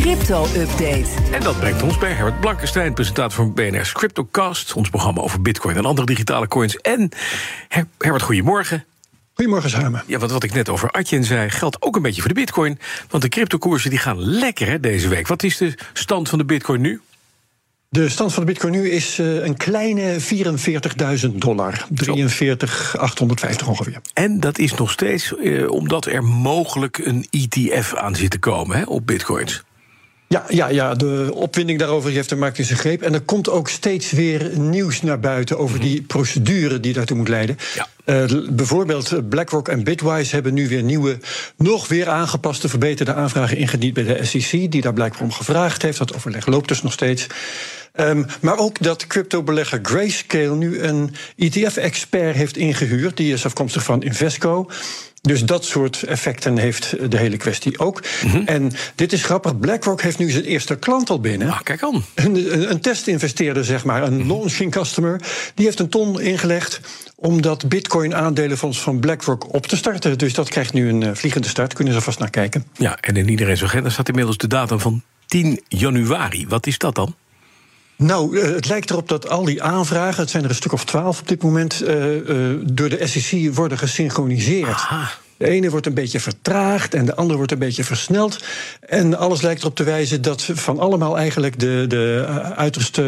Crypto-update. En dat brengt ons bij Herbert Blankenstein, presentator van BNR's CryptoCast, ons programma over Bitcoin en andere digitale coins. En Her- Herbert, goedemorgen. Goedemorgen samen. Ja, wat, wat ik net over Atjen zei, geldt ook een beetje voor de Bitcoin. Want de cryptokoersen die gaan lekker hè, deze week. Wat is de stand van de Bitcoin nu? De stand van de bitcoin nu is eh, een kleine 44.000 dollar. 43.850 ongeveer. En dat is nog steeds eh, omdat er mogelijk een ETF aan zit te komen hè, op Bitcoins. Ja, ja, ja, de opwinding daarover heeft de markt in zijn greep. En er komt ook steeds weer nieuws naar buiten over die procedure die daartoe moet leiden. Ja. Eh, bijvoorbeeld BlackRock en Bitwise hebben nu weer nieuwe, nog weer aangepaste, verbeterde aanvragen ingediend bij de SEC, die daar blijkbaar om gevraagd heeft. Dat overleg loopt dus nog steeds. Ehm, maar ook dat cryptobelegger Grayscale nu een ETF-expert heeft ingehuurd. Die is afkomstig van Invesco. Dus dat soort effecten heeft de hele kwestie ook. En dit is grappig. BlackRock heeft nu zijn eerste klant al binnen. Ah, kijk aan. Een, een, testinvesteerder, zeg maar, een launching customer, die heeft een ton ingelegd om dat Bitcoin-aandelenfonds van BlackRock op te starten. Dus dat krijgt nu een eh, vliegende start. Kunnen ze vast naar kijken. Ja, en in iedereen's agenda staat inmiddels de datum van 10 januari. Wat is dat dan? Nou, eh, het lijkt erop dat al die aanvragen, het zijn er een stuk of twaalf op dit moment, eh, eh, door de SEC worden gesynchroniseerd. Aha. De ene wordt een beetje vertraagd en de andere wordt een beetje versneld. En alles lijkt erop te wijzen dat van allemaal eigenlijk de, de uiterste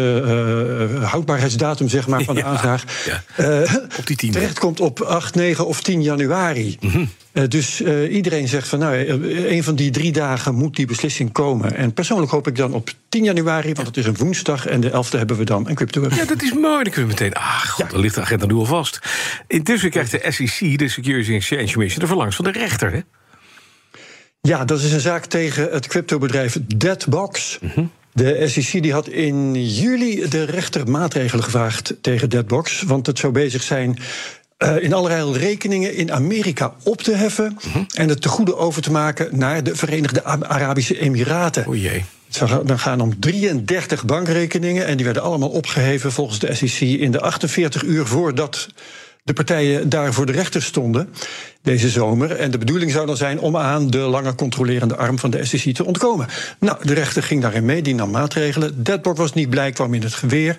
houdbaarheidsdatum zeg maar, van de Ja, aanvraag ja. eh, Op die 10. terechtkomt op 8, 9 of 10 januari. Eh, dus eh, iedereen zegt van nou, eh, een van die drie dagen moet die beslissing komen. En persoonlijk hoop ik dan op 10 januari, want het is een woensdag en de 11e hebben we dan een crypto. Ja, dat is mooi. Dan kunnen we meteen. Ah, god, dan ligt de agenda nu al vast. Intussen krijgt de SEC, de Securities and Exchange Commission, de verlangs van de rechter. Hè? Ja, dat is een zaak tegen het cryptobedrijf Deadbox. De SEC die had in juli de rechter maatregelen gevraagd tegen Deadbox. Want het zou bezig zijn eh, in allerlei rekeningen in Amerika op te heffen. En het te goede over te maken naar de Verenigde Arabische Emiraten. O jee. Het zou dan gaan om 33 bankrekeningen. En die werden allemaal opgeheven volgens de SEC in de 48 uur voordat de partijen daar voor de rechter stonden deze zomer. En de bedoeling zou dan zijn om aan de lange controlerende arm van de SEC te ontkomen. Nou, de rechter ging daarin mee, die nam maatregelen. Deadbox was niet blij, kwam in het geweer.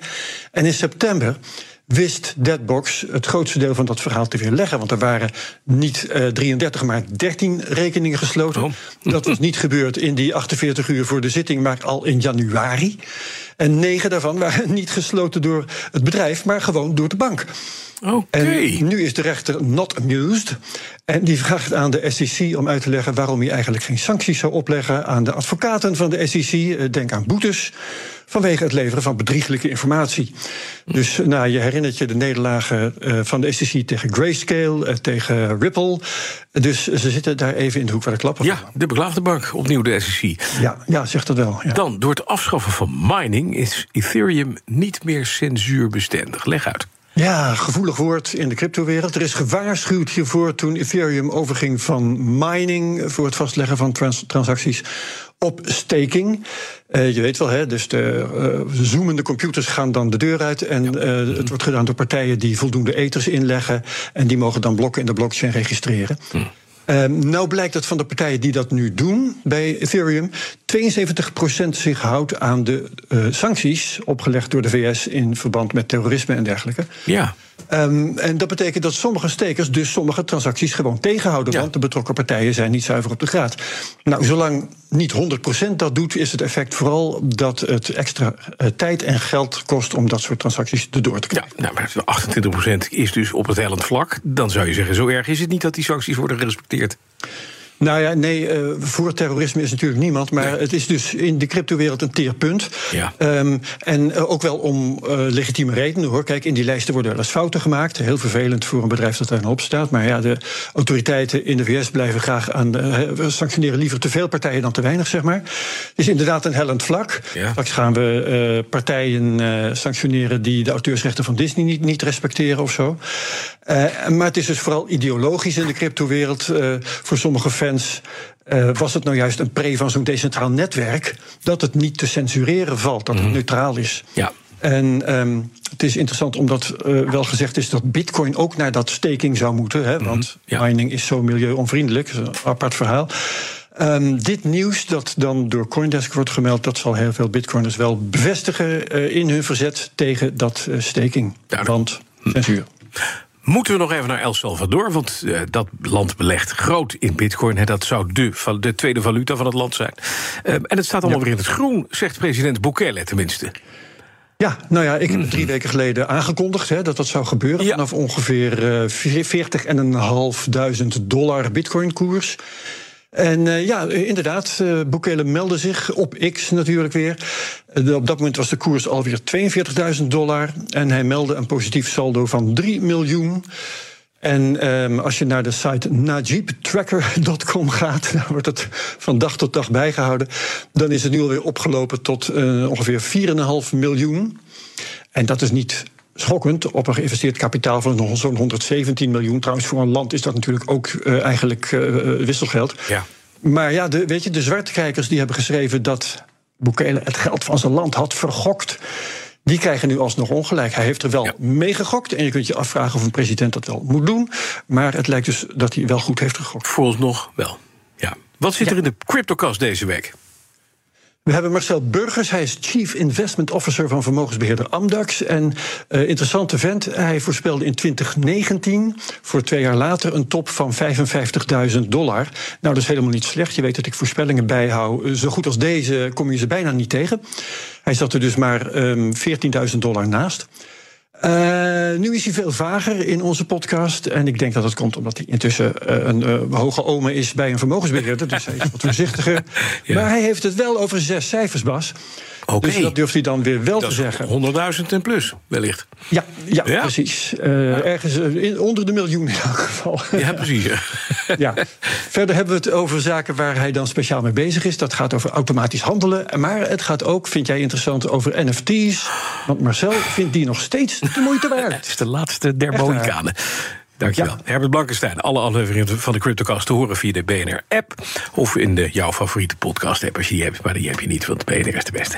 En in september wist Deadbox het grootste deel van dat verhaal te weerleggen. Want er waren niet eh 33, maar 13 rekeningen gesloten. Oh. Dat was niet gebeurd in die 48 uur voor de zitting, maar al in januari. En negen daarvan waren niet gesloten door het bedrijf, maar gewoon door de bank. Oké. En nu is de rechter not amused. En die vraagt aan de SEC om uit te leggen waarom hij eigenlijk geen sancties zou opleggen aan de advocaten van de SEC. Eh, Denk aan boetes. Vanwege het leveren van bedrieglijke informatie. Dus nou, je herinnert je de nederlagen eh, van de SEC tegen Grayscale, eh, tegen Ripple. Dus ze zitten daar even in de hoek waar de klappen Ja, de beklaagde bank, opnieuw de SEC. Ja, ja, zegt dat wel. Ja. Dan, door het afschaffen van mining is Ethereum niet meer censuurbestendig. Leg uit. Ja, gevoelig woord in de cryptowereld. Er is gewaarschuwd hiervoor toen Ethereum overging van mining voor het vastleggen van trans- transacties op staking. Eh, je weet wel, hè, dus de eh, zoomende computers gaan dan de deur uit. En eh, het wordt gedaan door partijen die voldoende ethers inleggen. En die mogen dan blokken in de blockchain registreren. Eh, nou blijkt dat van de partijen die dat nu doen bij Ethereum, 72% zich houdt aan de eh, sancties opgelegd door de VS in verband met terrorisme en dergelijke. Ja. Ehm, en dat betekent dat sommige stekers dus sommige transacties gewoon tegenhouden. Ja. Want de betrokken partijen zijn niet zuiver op de graad. Nou, zolang niet 100% dat doet, is het effect vooral dat het extra eh, tijd en geld kost om dat soort transacties erdoor te Ja, krijgen. nou, maar 28% is dus op het hellend vlak. Dan zou je zeggen, zo erg is het niet dat die sancties worden gerespecteerd. Nou ja, nee, uh, voor terrorisme is natuurlijk niemand. Maar het is dus in de cryptowereld een teerpunt. Ja. Um, en uh, ook wel om uh, legitieme redenen hoor. Kijk, in die lijsten worden wel eens fouten gemaakt. Heel vervelend voor een bedrijf dat daarop staat. Maar ja, de autoriteiten in de VS blijven graag aan. we sanctioneren liever te veel partijen dan te weinig, zeg maar. Het is inderdaad een hellend vlak. Ja. Straks gaan we partijen sanctioneren die de auteursrechten van Disney niet, niet respecteren of zo. maar het is dus vooral ideologisch in de cryptowereld. voor sommige fans uh, was het nou juist een pre van zo'n decentraal netwerk dat het niet te censureren valt, dat het Mhm. neutraal is. Ja. En um, het is interessant omdat uh, wel gezegd is dat Bitcoin ook naar dat staking zou moeten, hè, want ja. mining is zo milieuonvriendelijk, is een apart verhaal. Um, dit nieuws dat dan door Coindesk wordt gemeld, dat zal heel veel Bitcoiners wel bevestigen uh, in hun verzet tegen dat staking. Want censuur. Moeten we nog even naar El Salvador? Want uh, dat land belegt groot in bitcoin. Hè, dat zou de, de, tweede valuta van het land zijn. Uh, en het staat allemaal ja. weer in het groen, zegt president Bukele tenminste. Ja, nou ja, ik heb drie weken geleden aangekondigd hè, dat dat zou gebeuren. Ja. Vanaf ongeveer uh, 40.500 dollar bitcoin-koers. En uh, ja, inderdaad, uh, Bukele meldde zich op X natuurlijk weer. Op dat moment was de koers alweer 42.000 dollar. En hij meldde een positief saldo van 3 miljoen. En um, als je naar de site najibtracker.com gaat, daar wordt het van dag tot dag bijgehouden. Dan is het nu alweer opgelopen tot uh, ongeveer 4,5 miljoen. En dat is niet schokkend op een geïnvesteerd kapitaal van zo'n 117 miljoen. Trouwens, voor een land is dat natuurlijk ook uh, eigenlijk uh, wisselgeld. Ja. Maar ja, de, weet je, de zwartekijkers die hebben geschreven dat Bukele het geld van zijn land had vergokt. Die krijgen nu alsnog ongelijk. Hij heeft er wel Ja. mee gegokt. En je kunt je afvragen of een president dat wel moet doen. Maar het lijkt dus dat hij wel goed heeft gegokt. Vooralsnog wel. Ja. Wat zit Ja. er in de CryptoCast deze week? We hebben Marcel Burgers, hij is Chief Investment Officer van vermogensbeheerder Amdax. En uh, interessante vent, hij voorspelde in 2019, voor twee jaar later, een top van 55.000 dollar. Nou, dat is helemaal niet slecht. Je weet dat ik voorspellingen bijhoud. Zo goed als deze kom je ze bijna niet tegen. Hij zat er dus maar um, 14.000 dollar naast. Uh, nu is hij veel vager in onze podcast. En ik denk dat dat komt omdat hij intussen uh, een uh, hoge ome is bij een vermogensbeheerder. Dus hij is wat voorzichtiger. Ja. Maar hij heeft het wel over zes cijfers, Bas. Oké. Dus dat durft hij dan weer wel Dat te zeggen. is 100.000 en plus, wellicht. Ja, ja, Ja. precies. Uh, Ergens in, onder de miljoen in elk geval. Ja, precies. ja. Verder hebben we het over zaken waar hij dan speciaal mee bezig is. Dat gaat over automatisch handelen. Maar het gaat ook, vind jij interessant, over NFT's. Want Marcel vindt die nog steeds de moeite waard. Het is de laatste der. Mohikanen. Dankjewel. Ja. Herbert Blankenstein. Alle afleveringen van de CryptoCast te horen via de BNR-app... of in de jouw favoriete podcast-app als je die hebt. Maar die heb je niet, want BNR is de beste.